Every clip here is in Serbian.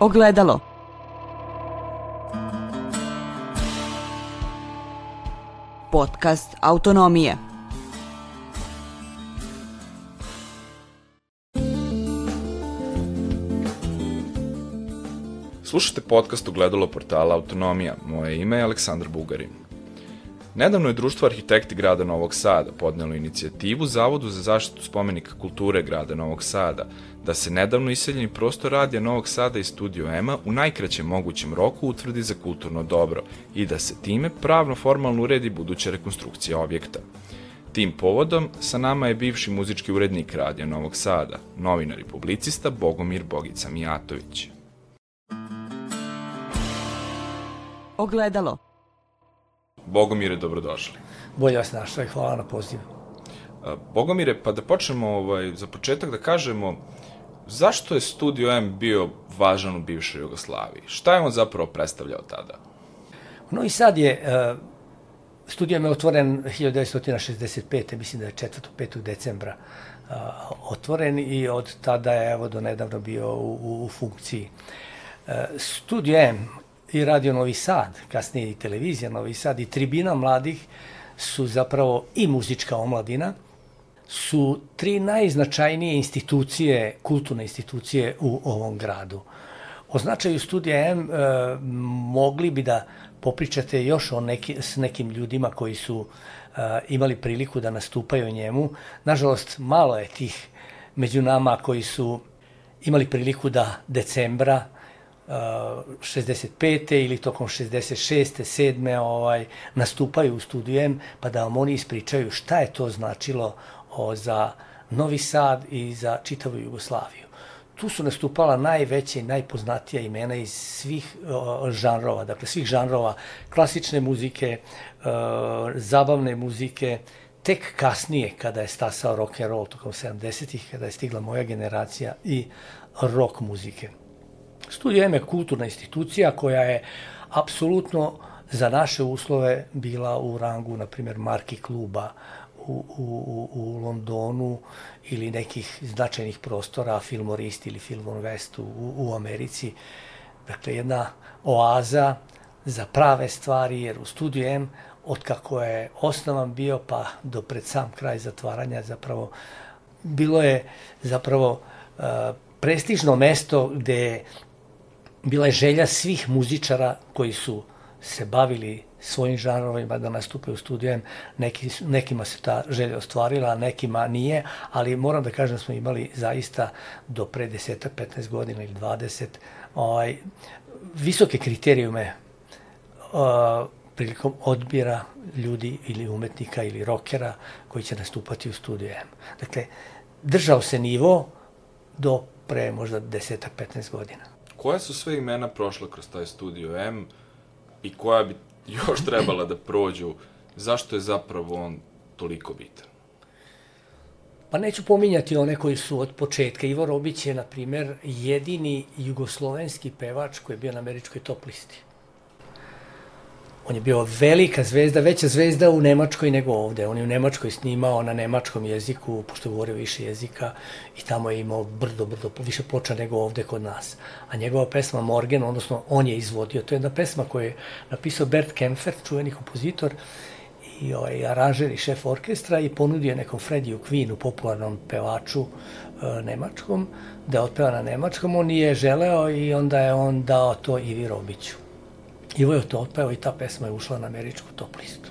Ogledalo. Podcast Autonomije. Slušajte podcast Ogledalo portala Autonomija. Moje ime je Aleksandar Bugarin. Nedavno je Društvo arhitekti grada Novog Sada podnelo inicijativu Zavodu za zaštitu spomenika kulture grada Novog Sada da se nedavno iseljeni prostor radija Novog Sada i Studio Ema u najkraćem mogućem roku utvrdi za kulturno dobro i da se time pravno formalno uredi buduća rekonstrukcija objekta. Tim povodom sa nama je bivši muzički urednik radija Novog Sada, novinar i publicista Bogomir Bogica Mijatović. Ogledalo. Bogomire, dobrodošli. Bolje vas našao i hvala na pozivu. Bogomire, pa da počnemo ovaj, za početak da kažemo zašto je Studio M bio važan u bivšoj Jugoslaviji? Šta je on zapravo predstavljao tada? Novi Sad je, uh, studio je otvoren 1965. mislim da je 4. 5. decembra uh, otvoren i od tada je evo do nedavno bio u, u, u funkciji. Uh, studio M i Radio Novi Sad, kasnije i televizija Novi Sad i tribina mladih su zapravo i muzička omladina, su tri najznačajnije institucije, kulturne institucije u ovom gradu. O značaju studija M e, mogli bi da popričate još o neki, s nekim ljudima koji su e, imali priliku da nastupaju njemu. Nažalost, malo je tih među nama koji su imali priliku da decembra 65. ili tokom 66. 7. ovaj, nastupaju u studiju M, pa da vam oni ispričaju šta je to značilo o, za Novi Sad i za čitavu Jugoslaviju. Tu su nastupala najveće i najpoznatija imena iz svih o, žanrova, dakle svih žanrova klasične muzike, o, zabavne muzike, tek kasnije kada je stasao rock and roll tokom 70-ih, kada je stigla moja generacija i rock muzike. Studio M je kulturna institucija koja je apsolutno za naše uslove bila u rangu, na primjer, marki kluba u, u, u Londonu ili nekih značajnih prostora, Filmorist ili Filmon West u, u Americi. Dakle, jedna oaza za prave stvari, jer u Studio M, od kako je osnovan bio, pa do pred sam kraj zatvaranja, zapravo, bilo je zapravo uh, prestižno mesto gde bila je želja svih muzičara koji su se bavili svojim žanrovima da nastupaju u studiju Neki, nekima se ta želja ostvarila, nekima nije, ali moram da kažem da smo imali zaista do pre 10-15 godina ili 20 ovaj, visoke kriterijume uh, prilikom odbira ljudi ili umetnika ili rokera koji će nastupati u studiju. Dakle, držao se nivo do pre možda 10-15 godina koja su sve imena prošla kroz taj studio M i koja bi još trebala da prođu, zašto je zapravo on toliko bitan? Pa neću pominjati one koji su od početka. Ivo Robić je, na primer, jedini jugoslovenski pevač koji je bio na američkoj top listi. On je bio velika zvezda, veća zvezda u Nemačkoj nego ovde. On je u Nemačkoj snimao na nemačkom jeziku, pošto je govorio više jezika i tamo je imao brdo, brdo, više ploča nego ovde kod nas. A njegova pesma Morgan, odnosno on je izvodio, to je jedna pesma koju je napisao Bert Kempfert, čuveni kompozitor, i ovaj, aranžer i šef orkestra i ponudio nekom Freddiju Queenu, popularnom pevaču e, nemačkom, da otpeva na nemačkom. On nije želeo i onda je on dao to Ivi Robiću. Ivo je to otpeo i ta pesma je ušla na američku top listu.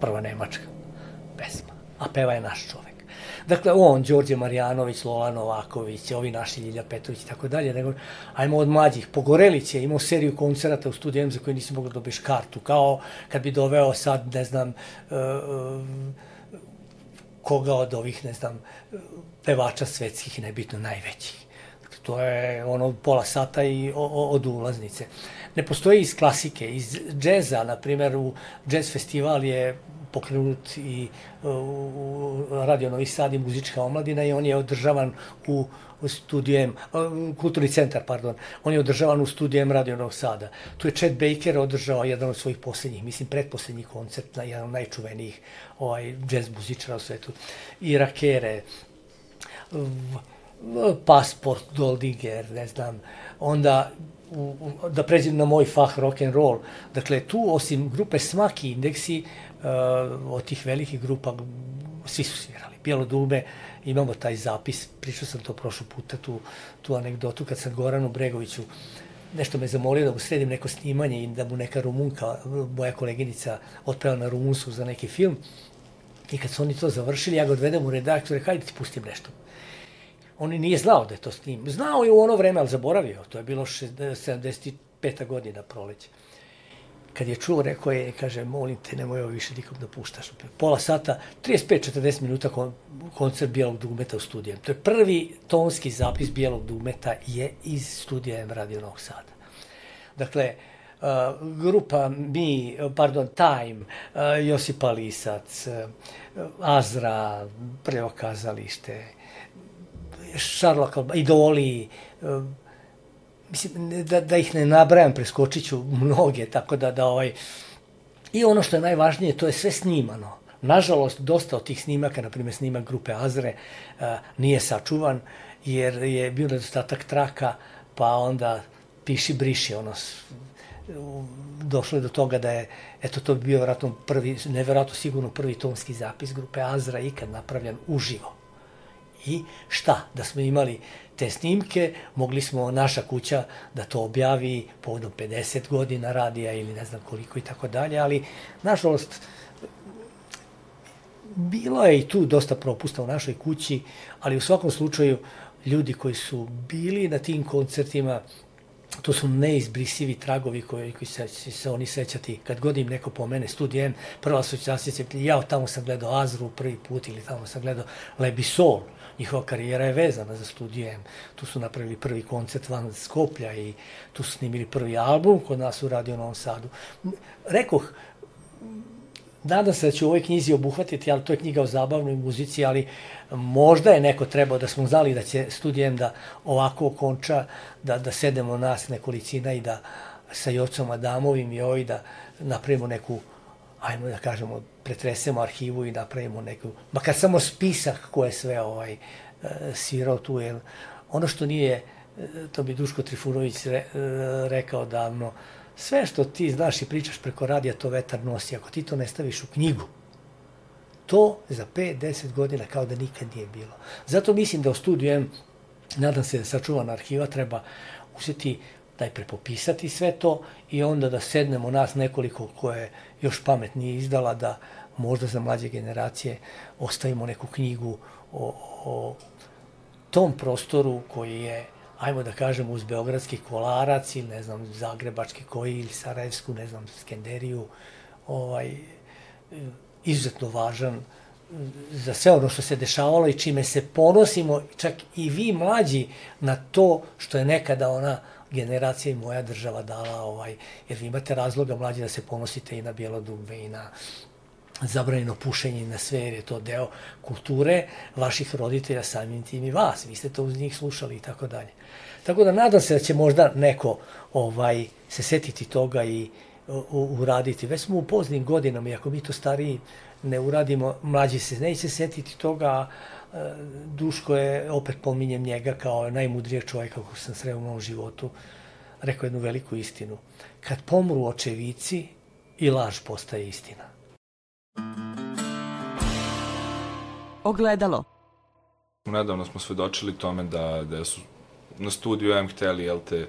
Prva nemačka pesma. A peva je naš čovek. Dakle, on, Đorđe Marjanović, Lola Novaković, ovi naši Ljilja Petrović i tako dalje, nego, ajmo od mlađih. Pogorelić je imao seriju koncerata u studiju za koje nisi mogao da dobiješ kartu, kao kad bi doveo sad, ne znam, uh, uh, koga od ovih, ne znam, pevača svetskih, nebitno najvećih. Dakle, to je ono pola sata i o, o, od ulaznice ne postoji iz klasike, iz džeza, na primjer u džez festival je pokrenut i u Radio Novi Sad i muzička omladina i on je održavan u studijem, kulturni centar, pardon, on je održavan u studijem Radio Novog Sada. Tu je Chet Baker održao jedan od svojih poslednjih, mislim, predposlednjih koncert, na jedan od najčuvenijih ovaj, džez muzičara u svetu. I Rakere, Pasport, Goldinger, ne znam, onda u, da pređem na moj fah rock and roll. Dakle, tu osim grupe Smaki indeksi, uh, od tih velikih grupa, svi su svirali. Bijelo dube, imamo taj zapis, pričao sam to prošlo puta, tu, tu anegdotu, kad sam Goranu Bregoviću nešto me zamolio da mu sredim neko snimanje i da mu neka rumunka, moja koleginica, otpeva na rumunsku za neki film. I kad su oni to završili, ja ga odvedem u rekao, hajde ti pustim nešto. On nije znao da je to snim. Znao je u ono vreme, ali zaboravio. To je bilo 75. godina proleće. Kad je čuo, rekao je, kaže, molim te, nemoj ovo više nikom da puštaš. Pola sata, 35-40 minuta koncert Bijelog dugmeta u studijem. To je prvi tonski zapis Bijelog dugmeta je iz studija M Radio Novog Sada. Dakle, uh, grupa Mi, pardon, Time, uh, Josipa Lisac, uh, Azra, prvo kazalište, Kalba, Idoli, uh, mislim, da, da ih ne nabrajam, preskočit ću mnoge, tako da, da ovaj... I ono što je najvažnije, to je sve snimano. Nažalost, dosta od tih snimaka, na primjer snimak grupe Azre, a, nije sačuvan, jer je bio nedostatak traka, pa onda piši, briši, ono, došlo je do toga da je, eto, to bi bio vjerojatno prvi, nevjerojatno sigurno prvi tonski zapis grupe Azra ikad napravljen uživo. I šta? Da smo imali te snimke, mogli smo naša kuća da to objavi povodom 50 godina radija ili ne znam koliko i tako dalje, ali nažalost bilo je i tu dosta propusta u našoj kući, ali u svakom slučaju ljudi koji su bili na tim koncertima, to su neizbrisivi tragovi koji, koji se, se oni sećati. Kad god im neko pomene Studio M, prva asocijacija se ja tamo sam gledao Azru prvi put ili tamo sam gledao Lebisol njihova karijera je vezana za Studio M. Tu su napravili prvi koncert van Skoplja i tu su snimili prvi album kod nas u Radio Novom Sadu. Rekoh, nadam se da ću u ovoj knjizi obuhvatiti, ali to je knjiga o zabavnoj muzici, ali možda je neko trebao da smo znali da će studijem da ovako okonča, da, da sedemo nas nekolicina i da sa Jocom Adamovim i ovaj da napravimo neku ajmo da kažemo, pretresemo arhivu i napravimo neku, makar samo spisak ko je sve ovaj, e, svirao tu, jer ono što nije, e, to bi Duško Trifunović re, e, rekao davno, sve što ti znaš i pričaš preko radija, to vetar nosi. Ako ti to ne staviš u knjigu, to za 5-10 godina kao da nikad nije bilo. Zato mislim da u studiju M, nadam se da sačuvana arhiva, treba uzeti najpre popisati sve to i onda da sednemo nas nekoliko koje još pamet nije izdala da možda za mlađe generacije ostavimo neku knjigu o, o tom prostoru koji je ajmo da kažemo uz Beogradski kolarac ili ne znam Zagrebački koji ili Sarajevsku, ne znam Skenderiju ovaj, izuzetno važan za sve ono što se dešavalo i čime se ponosimo, čak i vi mlađi, na to što je nekada ona generacija i moja država dala, ovaj, jer vi imate razloga mlađi da se ponosite i na bijelo dugme i na zabranjeno pušenje i na sve, jer je to deo kulture vaših roditelja, samim tim i vas. Vi ste to uz njih slušali i tako dalje. Tako da nadam se da će možda neko ovaj se setiti toga i uraditi. Već smo u poznim godinama i ako mi to stariji ne uradimo, mlađi se neće setiti toga, Duško je, opet pominjem njega kao najmudrijeg čovjeka kog sam sreo u mom životu, rekao jednu veliku istinu. Kad pomru očevici, i laž postaje istina. Ogledalo. Nedavno smo svedočili tome da, da su na studiju M hteli, jel te,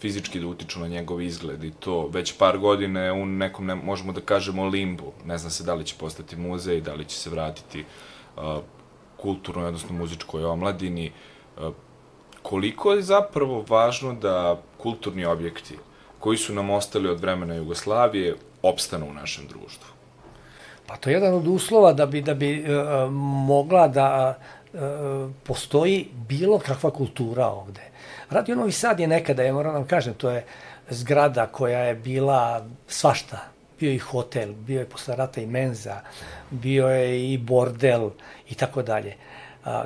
fizički da utiču na njegov izgled i to već par godine u nekom, ne, možemo da kažemo, limbu. Ne zna se da li će postati muzej, da li će se vratiti uh, kulturnoj, odnosno muzičkoj omladini, e, koliko je zapravo važno da kulturni objekti koji su nam ostali od vremena Jugoslavije opstanu u našem društvu? Pa to je jedan od uslova da bi, da bi uh, mogla da uh, postoji bilo kakva kultura ovde. Radio Novi Sad je nekada, ja moram da vam kažem, to je zgrada koja je bila svašta. Bio i hotel, bio je posle rata i menza, bio je i bordel i tako dalje.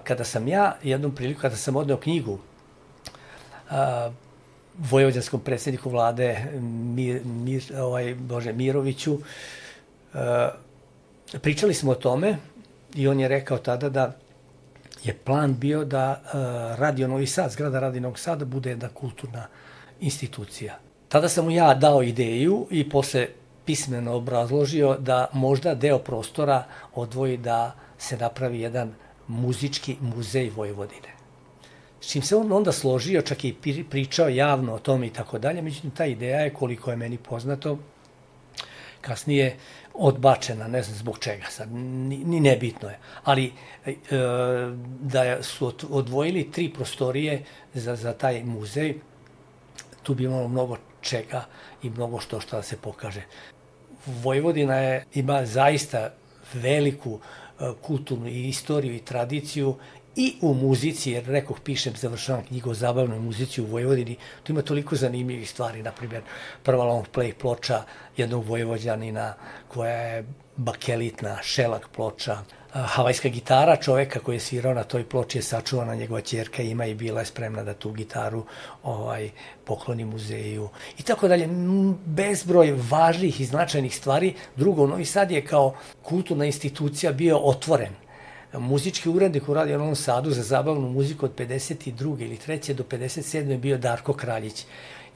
Kada sam ja jednom priliku, kada sam odneo knjigu a, vojvođanskom predsjedniku vlade Mir, Mir, ovaj, Bože, Miroviću, a, pričali smo o tome i on je rekao tada da je plan bio da uh, Radio Novi Sad, zgrada Radio Novog Sada, bude jedna kulturna institucija. Tada sam mu ja dao ideju i posle pismeno obrazložio da možda deo prostora odvoji da se napravi jedan muzički muzej Vojvodine. S čim se on onda složio, čak i pričao javno o tome i tako dalje, međutim ta ideja je, koliko je meni poznato, kasnije odbačena, ne znam zbog čega sad, ni, ni nebitno je. Ali e, da su odvojili tri prostorije za, za taj muzej, tu bi imalo mnogo čega i mnogo što što da se pokaže. Vojvodina je, ima zaista veliku e, kulturnu i istoriju i tradiciju i u muzici, jer rekoh, pišem, završavam knjigu o zabavnoj muzici u Vojvodini, tu ima toliko zanimljivih stvari, na primjer, prva long play ploča jednog vojvođanina koja je bakelitna, šelak ploča, havajska gitara čoveka koji je svirao na toj ploči je sačuvana, njegova ćerka ima i bila je spremna da tu gitaru ovaj, pokloni muzeju i tako dalje. Bezbroj važnih i značajnih stvari. Drugo, Novi Sad je kao kulturna institucija bio otvoren muzički urednik u Radio Novom Sadu za zabavnu muziku od 52. ili 3. do 57. je bio Darko Kraljić,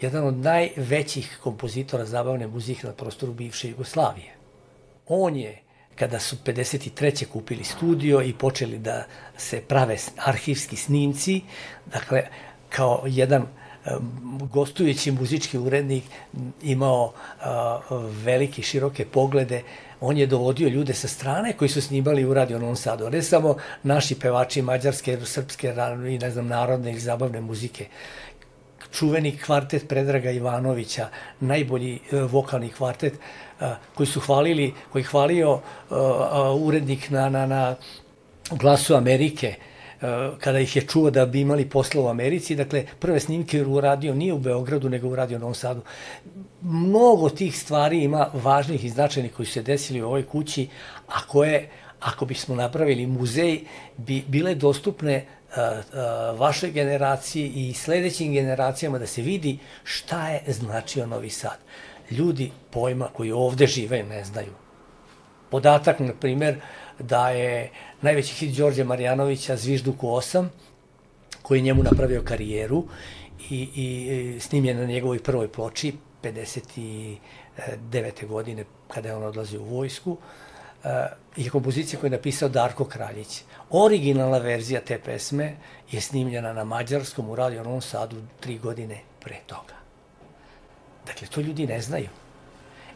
jedan od najvećih kompozitora zabavne muzike na prostoru bivše Jugoslavije. On je, kada su 53. kupili studio i počeli da se prave arhivski snimci, dakle, kao jedan gostujući muzički urednik imao velike široke poglede on je dovodio ljude sa strane koji su snimali u Radio Novom Sadu, ne samo naši pevači mađarske, srpske i ne znam, narodne ili zabavne muzike. Čuveni kvartet Predraga Ivanovića, najbolji e, vokalni kvartet e, koji su hvalili, koji hvalio e, urednik na, na, na glasu Amerike, kada ih je čuo da bi imali posla u Americi. Dakle, prve snimke uradio nije u Beogradu, nego u Radio Novom Sadu. Mnogo tih stvari ima važnih i značajnih koji su se desili u ovoj kući, a koje, ako bismo napravili muzej, bi bile dostupne vašoj generaciji i sledećim generacijama da se vidi šta je značio Novi Sad. Ljudi pojma koji ovde žive ne znaju. Podatak, na primer, da je najveći hit Đorđe Marjanovića Zvižduku 8, koji je njemu napravio karijeru i, i snimljen na njegovoj prvoj ploči 59. godine kada je on odlazio u vojsku je kompozicija koju je napisao Darko Kraljić. Originalna verzija te pesme je snimljena na mađarskom u Radio Novom Sadu tri godine pre toga. Dakle, to ljudi ne znaju.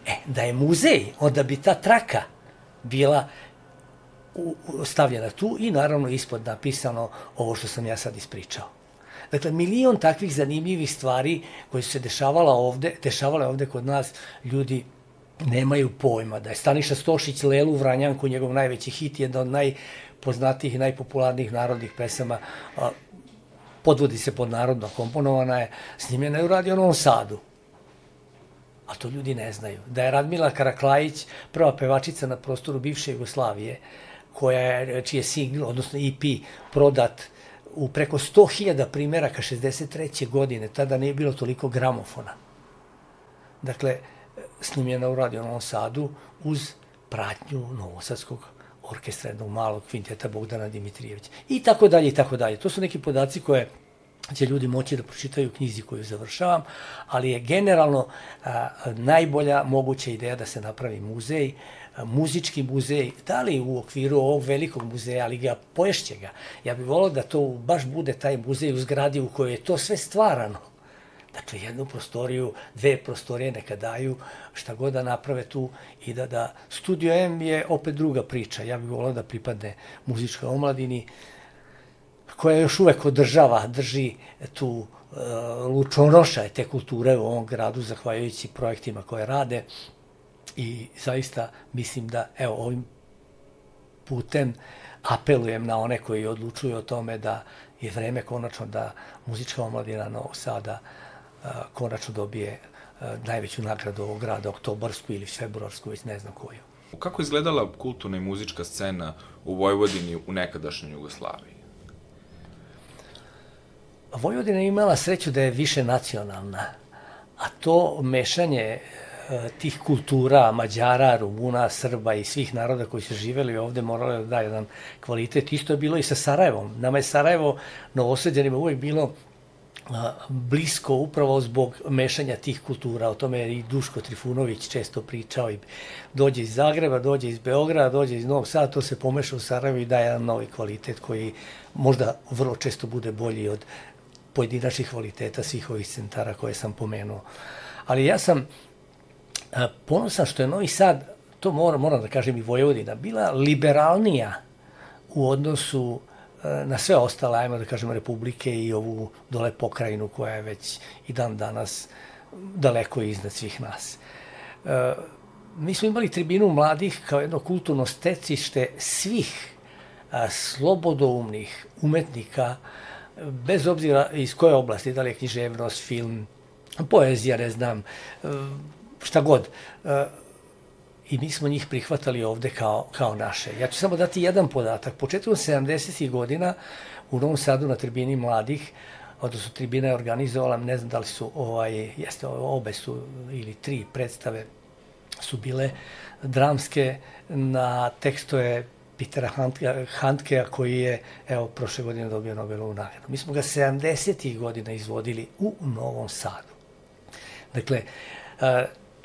E, da je muzej, onda bi ta traka bila stavljena tu i naravno ispod napisano ovo što sam ja sad ispričao. Dakle, milion takvih zanimljivih stvari koje su se dešavala ovde, dešavale ovde kod nas, ljudi nemaju pojma. Da je Staniša Stošić Lelu Vranjanku, njegov najveći hit, jedna od najpoznatijih i najpopularnijih narodnih pesama, podvodi se pod narodno, komponovana je, snimljena je u Radio Novom Sadu. A to ljudi ne znaju. Da je Radmila Karaklajić, prva pevačica na prostoru bivše Jugoslavije, koja je, čiji je single, odnosno EP, prodat u preko 100.000 primjeraka 63. godine, tada nije bilo toliko gramofona. Dakle, snimljena u Radio Novom Sadu uz pratnju Novosadskog orkestra jednog malog kvinteta Bogdana Dimitrijevića. I tako dalje, i tako dalje. To su neki podaci koje će ljudi moći da pročitaju knjizi koju završavam, ali je generalno a, najbolja moguća ideja da se napravi muzej, a, muzički muzej, da li u okviru ovog velikog muzeja, ali ga poješće ga. Ja bih volao da to baš bude taj muzej u zgradi u kojoj je to sve stvarano. Dakle, jednu prostoriju, dve prostorije neka daju, šta god da naprave tu i da, da Studio M je opet druga priča. Ja bih volao da pripadne muzičkoj omladini, koja još uvek održava, drži tu uh, lučonoša te kulture u ovom gradu, zahvaljujući projektima koje rade i zaista mislim da, evo, ovim putem apelujem na one koji odlučuju o tome da je vreme konačno da muzička omladina Novog Sada konačno dobije najveću nagradu ovog grada, oktobarsku ili februarsku, već ne znam koju. Kako izgledala kulturna i muzička scena u Vojvodini u nekadašnjoj Jugoslaviji? Vojvodina je imala sreću da je više nacionalna, a to mešanje tih kultura, Mađara, Rumuna, Srba i svih naroda koji su živeli ovde morali da da jedan kvalitet. Isto je bilo i sa Sarajevom. Nama je Sarajevo novoseđanima uvek bilo blisko upravo zbog mešanja tih kultura. O tome je i Duško Trifunović često pričao i dođe iz Zagreba, dođe iz Beograda, dođe iz Novog Sada, to se pomeša u Sarajevo i daje jedan novi kvalitet koji možda vrlo često bude bolji od pojedinačnih kvaliteta svih ovih centara koje sam pomenuo. Ali ja sam ponosan što je Novi Sad, to moram, moram da kažem i Vojvodina, bila liberalnija u odnosu na sve ostale, ajmo da kažemo, republike i ovu dole pokrajinu koja je već i dan danas daleko iznad svih nas. E, mi smo imali tribinu mladih kao jedno kulturno stecište svih slobodoumnih umetnika, bez obzira iz koje oblasti, da li je književnost, film, poezija, ne znam, e, šta god. E, i mi smo njih prihvatali ovde kao, kao naše. Ja ću samo dati jedan podatak. Početkom 70. godina u Novom Sadu na tribini mladih, odnosno tribina je organizovala, ne znam da li su, ovaj, jeste, obe su ili tri predstave su bile dramske na tekstove Petera Handkea koji je, evo, prošle godine dobio Nobelovu nagradu. Mi smo ga 70. godina izvodili u Novom Sadu. Dakle,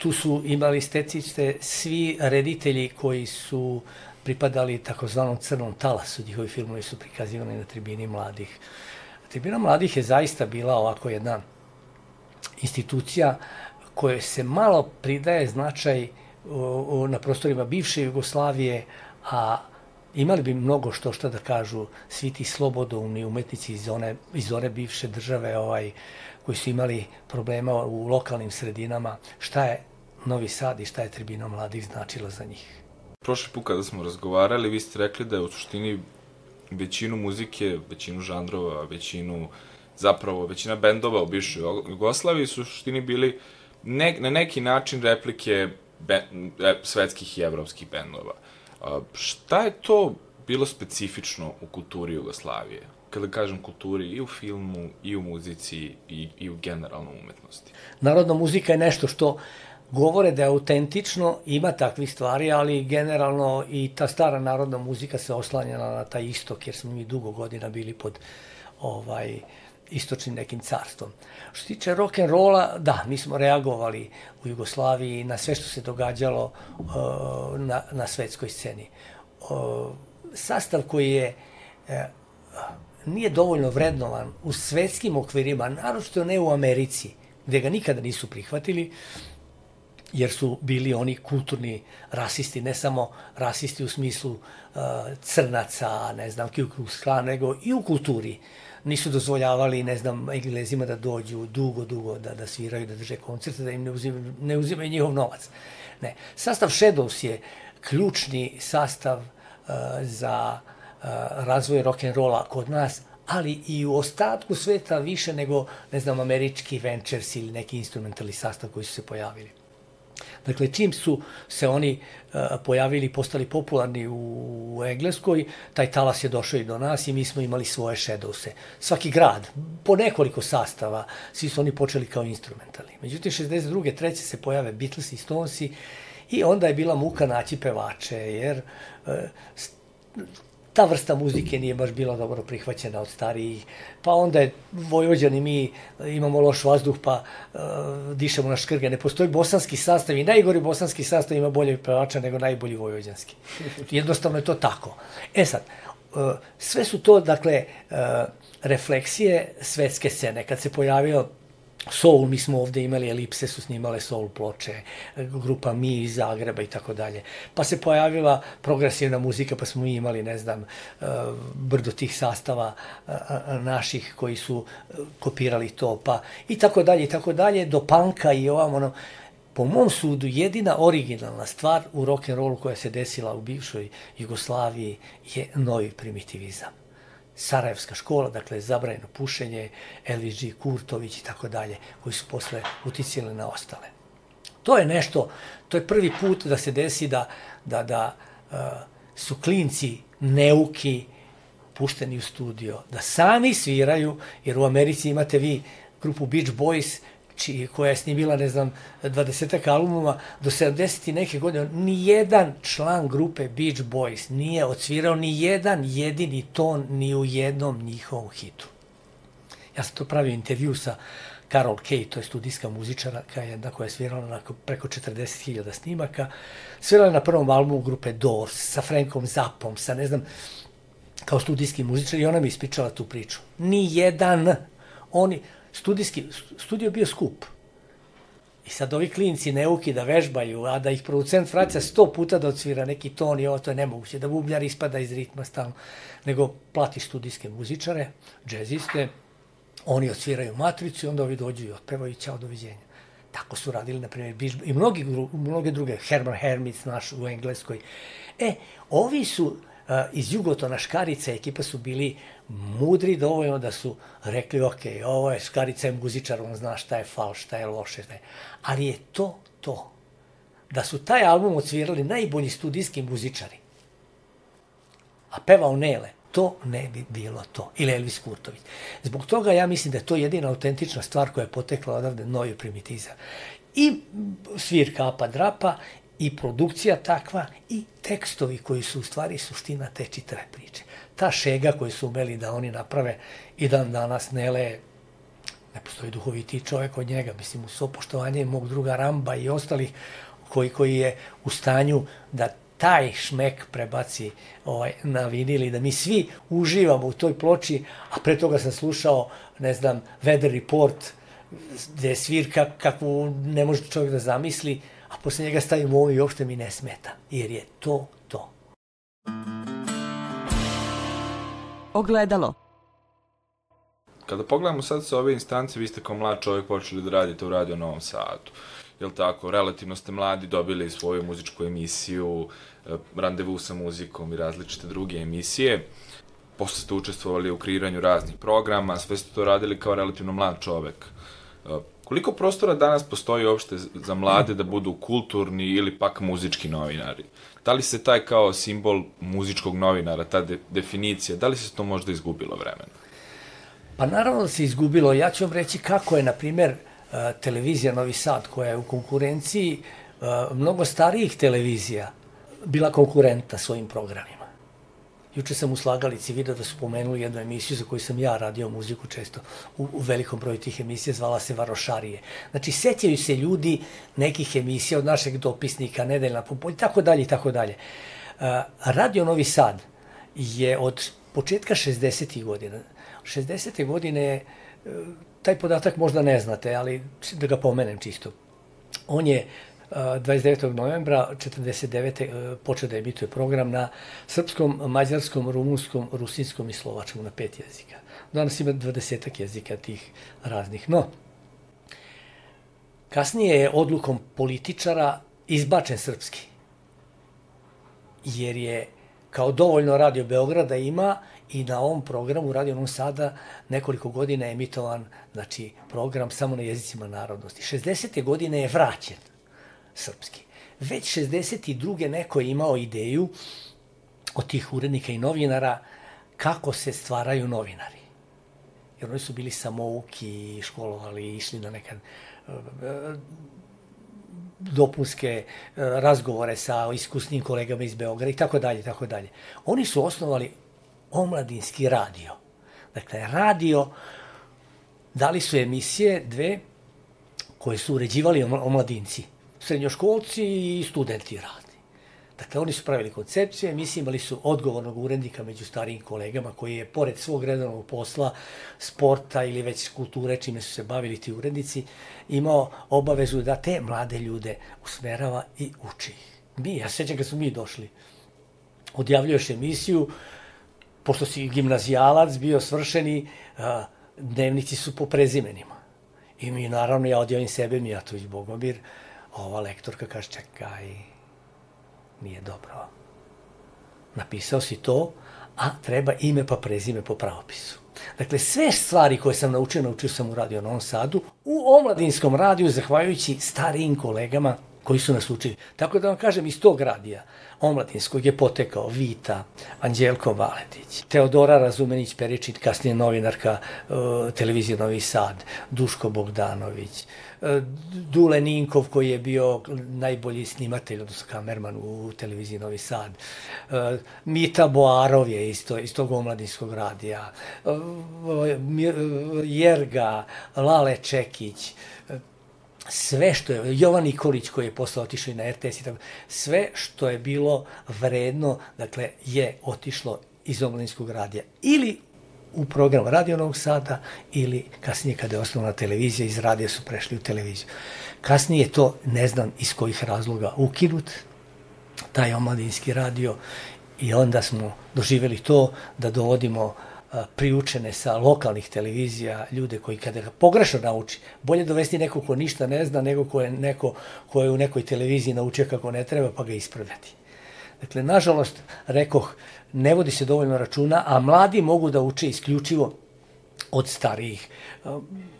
tu su imali stecište svi reditelji koji su pripadali takozvanom crnom talasu, njihovi filmovi su prikazivani na tribini mladih. Tribina mladih je zaista bila ovako jedna institucija koja se malo pridaje značaj na prostorima bivše Jugoslavije, a imali bi mnogo što šta da kažu svi ti slobodovni umetnici iz one, iz one bivše države ovaj, koji su imali problema u lokalnim sredinama, šta je Novi Sad i šta je tribina mladih značila za njih. Prošli put kada smo razgovarali, vi ste rekli da je u suštini većinu muzike, većinu žandrova, većinu, zapravo većina bendova u bivšoj Jugoslaviji su u suštini bili ne, na neki način replike be, svetskih i evropskih bendova. A, šta je to bilo specifično u kulturi Jugoslavije? Kada kažem kulturi i u filmu, i u muzici, i, i u generalno umetnosti. Narodna muzika je nešto što govore da je autentično, ima takvih stvari, ali generalno i ta stara narodna muzika se oslanjala na taj istok, jer smo mi dugo godina bili pod ovaj istočnim nekim carstvom. Što se tiče rock and rolla, da, mi smo reagovali u Jugoslaviji na sve što se događalo uh, na, na svetskoj sceni. Uh, sastav koji je uh, nije dovoljno vrednovan u svetskim okvirima, naročito ne u Americi, gde ga nikada nisu prihvatili, jer su bili oni kulturni rasisti, ne samo rasisti u smislu uh, crnaca, ne znam, Ku Klux nego i u kulturi. Nisu dozvoljavali, ne znam, englezima da dođu dugo, dugo, da, da sviraju, da drže koncerte, da im ne uzimaju, ne uzimaju njihov novac. Ne. Sastav Shadows je ključni sastav uh, za uh, razvoj rock'n'rolla kod nas, ali i u ostatku sveta više nego, ne znam, američki Ventures ili neki instrumentalni sastav koji su se pojavili. Dakle, čim su se oni uh, pojavili, postali popularni u, Engleskoj, taj talas je došao i do nas i mi smo imali svoje shadowse. Svaki grad, po nekoliko sastava, svi su oni počeli kao instrumentali. Međutim, 62. treće se pojave Beatles i Stonesi i onda je bila muka naći pevače, jer uh, ta vrsta muzike nije baš bila dobro prihvaćena od starijih, pa onda je Vojvođani mi imamo loš vazduh, pa uh, dišemo na škrge. Ne postoji bosanski sastav i najgori bosanski sastav ima bolje pevača nego najbolji vojvođanski. Jednostavno je to tako. E sad, uh, sve su to, dakle, uh, refleksije svetske scene. Kad se pojavio Soul, mi smo ovde imali, Elipse su snimale Soul ploče, grupa Mi iz Zagreba i tako dalje. Pa se pojavila progresivna muzika, pa smo imali, ne znam, e, brdo tih sastava e, naših koji su e, kopirali to, pa i tako dalje, i tako dalje, do panka i ovam, ono, po mom sudu, jedina originalna stvar u rock'n'rollu koja se desila u bivšoj Jugoslaviji je novi primitivizam. Sarajevska škola, dakle zabrajeno pušenje, Elvis G. Kurtović i tako dalje, koji su posle uticili na ostale. To je nešto, to je prvi put da se desi da, da, da uh, su klinci neuki pušteni u studio, da sami sviraju, jer u Americi imate vi grupu Beach Boys, čiji, koja je snimila, ne znam, 20 albuma, do 70. neke godine, ni jedan član grupe Beach Boys nije odsvirao ni jedan jedini ton ni u jednom njihovom hitu. Ja sam to pravio intervju sa Carol Kay, to je studijska muzičarka, jedna koja je svirala na preko 40.000 snimaka. Svirala na prvom albumu grupe Doors, sa Frankom Zappom, sa ne znam, kao studijski muzičar i ona mi ispričala tu priču. Ni jedan. Oni, studijski, studio bio skup. I sad ovi klinci neuki da vežbaju, a da ih producent vraća sto puta da odsvira neki ton i ovo to je nemoguće, da bubnjar ispada iz ritma stalno, nego plati studijske muzičare, džeziste, oni odsviraju matricu i onda ovi dođu i otpevaju i ćao, doviđenja. Tako su radili, na primjer, i mnogi, mnoge druge, Herman Hermits naš u Engleskoj. E, ovi su iz Jugotona Škarica ekipa su bili mudri dovoljno da su rekli, ok, ovo je Škarica je muzičar, on zna šta je fal, šta je loše, šta je. Ali je to to. Da su taj album odsvirali najbolji studijski muzičari, a pevao Nele, to ne bi bilo to. Ili Elvis Kurtović. Zbog toga ja mislim da je to jedina autentična stvar koja je potekla odavde novi primitizam. I svirka apa drapa i produkcija takva i tekstovi koji su u stvari suština te čitave priče. Ta šega koju su umeli da oni naprave i dan danas Nele ne postoji duhoviti čovjek od njega, mislim, u sopoštovanje mog druga Ramba i ostalih koji, koji je u stanju da taj šmek prebaci ovaj, na vinil da mi svi uživamo u toj ploči, a pre toga sam slušao, ne znam, Weather Report, gde je svirka kakvu ne može čovjek da zamisli, a posle njega stavim ovo i uopšte mi ne smeta, jer je to to. Ogledalo. Kada pogledamo sad sa ove instance, vi ste kao mlad čovjek počeli da radite u Radio Novom Sadu. Jel tako? Relativno ste mladi, dobili svoju muzičku emisiju, eh, randevu sa muzikom i različite druge emisije. Posle ste učestvovali u kreiranju raznih programa, sve ste to radili kao relativno mlad čovek. Koliko prostora danas postoji uopšte za mlade da budu kulturni ili pak muzički novinari? Da li se taj kao simbol muzičkog novinara, ta de, definicija, da li se to možda izgubilo vremena? Pa naravno da se izgubilo. Ja ću vam reći kako je, na primer, e, televizija Novi Sad, koja je u konkurenciji e, mnogo starijih televizija, bila konkurenta svojim programima. Juče sam u Slagalici vidio da su pomenuli jednu emisiju za koju sam ja radio muziku često u, u velikom broju tih emisija, zvala se Varošarije. Znači, sećaju se ljudi nekih emisija od našeg dopisnika, Nedeljna popolj, tako dalje i tako dalje. Radio Novi Sad je od početka 60. godina, 60. godine, e, taj podatak možda ne znate, ali da ga pomenem čisto. On je 29. novembra 49. E, počeo da emituje program na srpskom, mađarskom, rumunskom, rusinskom i slovačkom na pet jezika. Danas ima 20 jezika tih raznih. No, kasnije je odlukom političara izbačen srpski. Jer je kao dovoljno radio Beograda ima i na ovom programu Radio Novom Sada nekoliko godina je emitovan znači, program samo na jezicima narodnosti. 60. godine je vraćen srpski. Već 62. neko je imao ideju od tih urednika i novinara kako se stvaraju novinari. Jer oni su bili samouki, školovali, išli na nekad e, dopunske e, razgovore sa iskusnim kolegama iz Beograda i tako dalje, tako dalje. Oni su osnovali omladinski radio. Dakle, radio, dali su emisije dve koje su uređivali omladinci srednjoškolci i studenti radi. Dakle, oni su pravili koncepcije, mislim, imali su odgovornog urednika među starijim kolegama koji je, pored svog redovnog posla, sporta ili već kulture, čime su se bavili ti urednici, imao obavezu da te mlade ljude usmerava i uči. Mi, ja sećam kad smo mi došli, odjavljuješ emisiju, pošto si gimnazijalac, bio svršeni, dnevnici su po prezimenima. I mi, naravno, ja odjavim sebe, Mijatović Bogomir, ova lektorka kaže, čekaj, nije dobro. Napisao si to, a treba ime pa prezime po pravopisu. Dakle, sve stvari koje sam naučio, naučio sam u Radio Novom Sadu, u omladinskom radiju, zahvaljujući starijim kolegama koji su nas učili. Tako da vam kažem, iz tog radija, omladinskog je potekao Vita, Anđelko Valetić, Teodora Razumenić Peričin, kasnije novinarka uh, televizije Novi Sad, Duško Bogdanović, uh, Dule Ninkov koji je bio najbolji snimatelj, odnosno kamerman u televiziji Novi Sad, uh, Mita Boarov je isto, iz tog omladinskog radija, Jerga, Lale Čekić, sve što je, Jovan Nikolić koji je posle otišao i na RTS i tako, sve što je bilo vredno, dakle, je otišlo iz omladinskog radija. Ili u program Radio Novog Sada ili kasnije kada je osnovna televizija, iz radija su prešli u televiziju. Kasnije je to, ne znam iz kojih razloga, ukinut, taj omladinski radio i onda smo doživeli to da dovodimo uh, priučene sa lokalnih televizija, ljude koji kada ga pogrešno nauči, bolje dovesti neko ko ništa ne zna nego ko je neko ko je u nekoj televiziji naučio kako ne treba pa ga ispravljati. Dakle, nažalost, rekoh, ne vodi se dovoljno računa, a mladi mogu da uče isključivo od starijih.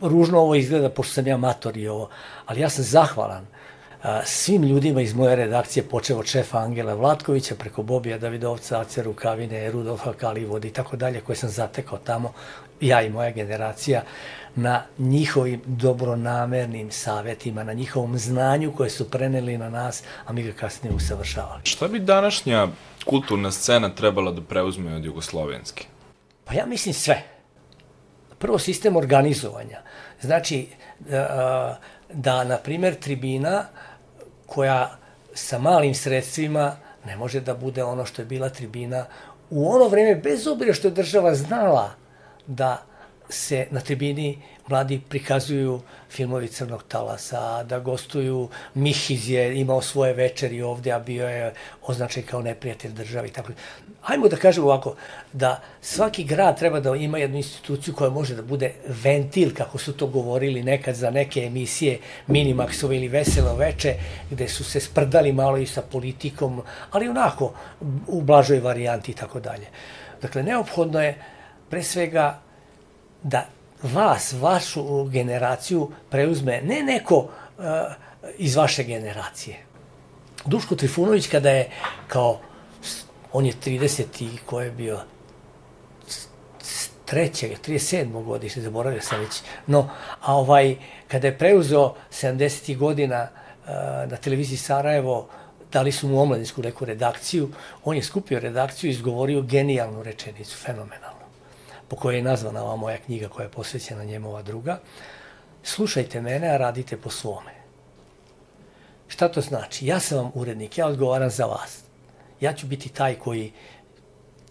Ružno ovo izgleda, pošto sam ja mator i ovo, ali ja sam zahvalan svim ljudima iz moje redakcije, počeo od šefa Angela Vlatkovića, preko Bobija Davidovca, Ace Rukavine, Rudolfa Kalivode i tako dalje, koje sam zatekao tamo, ja i moja generacija, na njihovim dobronamernim savetima, na njihovom znanju koje su preneli na nas, a mi ga kasnije usavršavali. Šta bi današnja kulturna scena trebala da preuzme od Jugoslovenske? Pa ja mislim sve. Prvo, sistem organizovanja. Znači, da, da na primer, tribina koja sa malim sredstvima ne može da bude ono što je bila tribina u ono vreme, bez obira što je država znala da se na tribini mladi prikazuju filmovi Crnog talasa, da gostuju Mihiz je imao svoje večeri ovde, a bio je označen kao neprijatelj države i tako. Hajmo da kažemo ovako, da svaki grad treba da ima jednu instituciju koja može da bude ventil, kako su to govorili nekad za neke emisije Minimaxove ili Veselo veče, gde su se sprdali malo i sa politikom, ali onako u blažoj varijanti i tako dalje. Dakle, neophodno je pre svega da vas, vašu generaciju preuzme ne neko uh, iz vaše generacije. Duško Trifunović kada je kao, on je 30 i ko je bio trećeg, 37. godište, zaboravio sam već. No, a ovaj, kada je preuzeo 70. godina uh, na televiziji Sarajevo, dali su mu omladinsku neku redakciju, on je skupio redakciju i izgovorio genijalnu rečenicu, fenomenalnu po kojoj je nazvana ova moja knjiga koja je posvećena njemu, ova druga, slušajte mene, a radite po svome. Šta to znači? Ja sam vam urednik, ja odgovaram za vas. Ja ću biti taj koji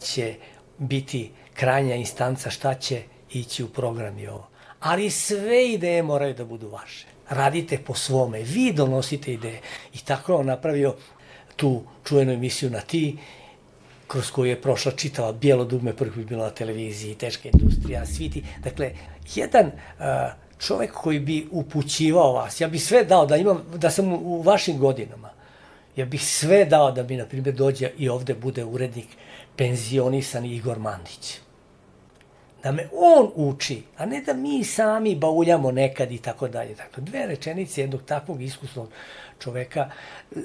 će biti krajnja instanca šta će ići u program i ovo. Ali sve ideje moraju da budu vaše. Radite po svome, vi donosite ideje. I tako je on napravio tu čuvenu emisiju na ti kroz koju je prošla čitava bijelo dugme, prvi put bilo na televiziji, teška industrija, sviti. Dakle, jedan uh, čovek koji bi upućivao vas, ja bih sve dao da imam, da sam u vašim godinama, ja bih sve dao da mi, na primjer, dođe i ovde bude urednik penzionisan Igor Mandić. Da me on uči, a ne da mi sami bauljamo nekad i tako dalje. Dakle, dve rečenice jednog takvog iskusnog čoveka.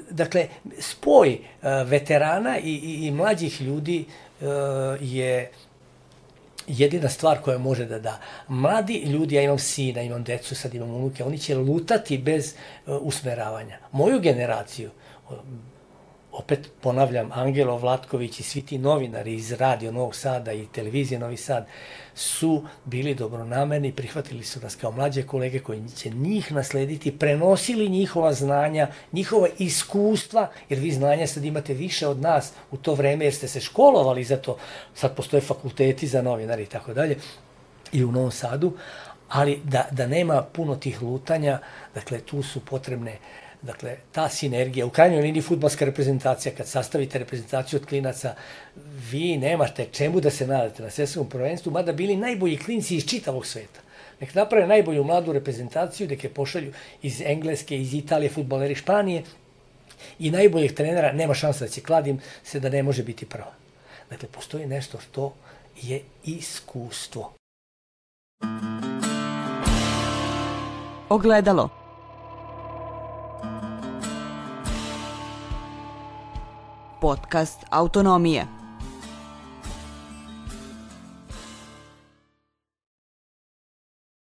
Dakle, spoj e, veterana i, i, i mlađih ljudi e, je jedina stvar koja može da da. Mladi ljudi, ja imam sina, imam decu, sad imam unuke, oni će lutati bez uh, usmeravanja. Moju generaciju, opet ponavljam, Angelo Vlatković i svi ti novinari iz Radio Novog Sada i televizije Novi Sad su bili dobronamerni, prihvatili su nas kao mlađe kolege koji će njih naslediti, prenosili njihova znanja, njihova iskustva, jer vi znanja sad imate više od nas u to vreme jer ste se školovali za to, sad postoje fakulteti za novinari i tako dalje, i u Novom Sadu, ali da, da nema puno tih lutanja, dakle tu su potrebne uh, Dakle, ta sinergija, u krajnjoj liniji futbalska reprezentacija, kad sastavite reprezentaciju od klinaca, vi nemate čemu da se nadate na svjetskom prvenstvu, mada bili najbolji klinci iz čitavog sveta. Nek naprave najbolju mladu reprezentaciju, nek je pošalju iz Engleske, iz Italije, futboleri Španije i najboljih trenera, nema šansa da će kladim se da ne može biti prva. Dakle, postoji nešto što je iskustvo. Ogledalo Podcast Autonomije.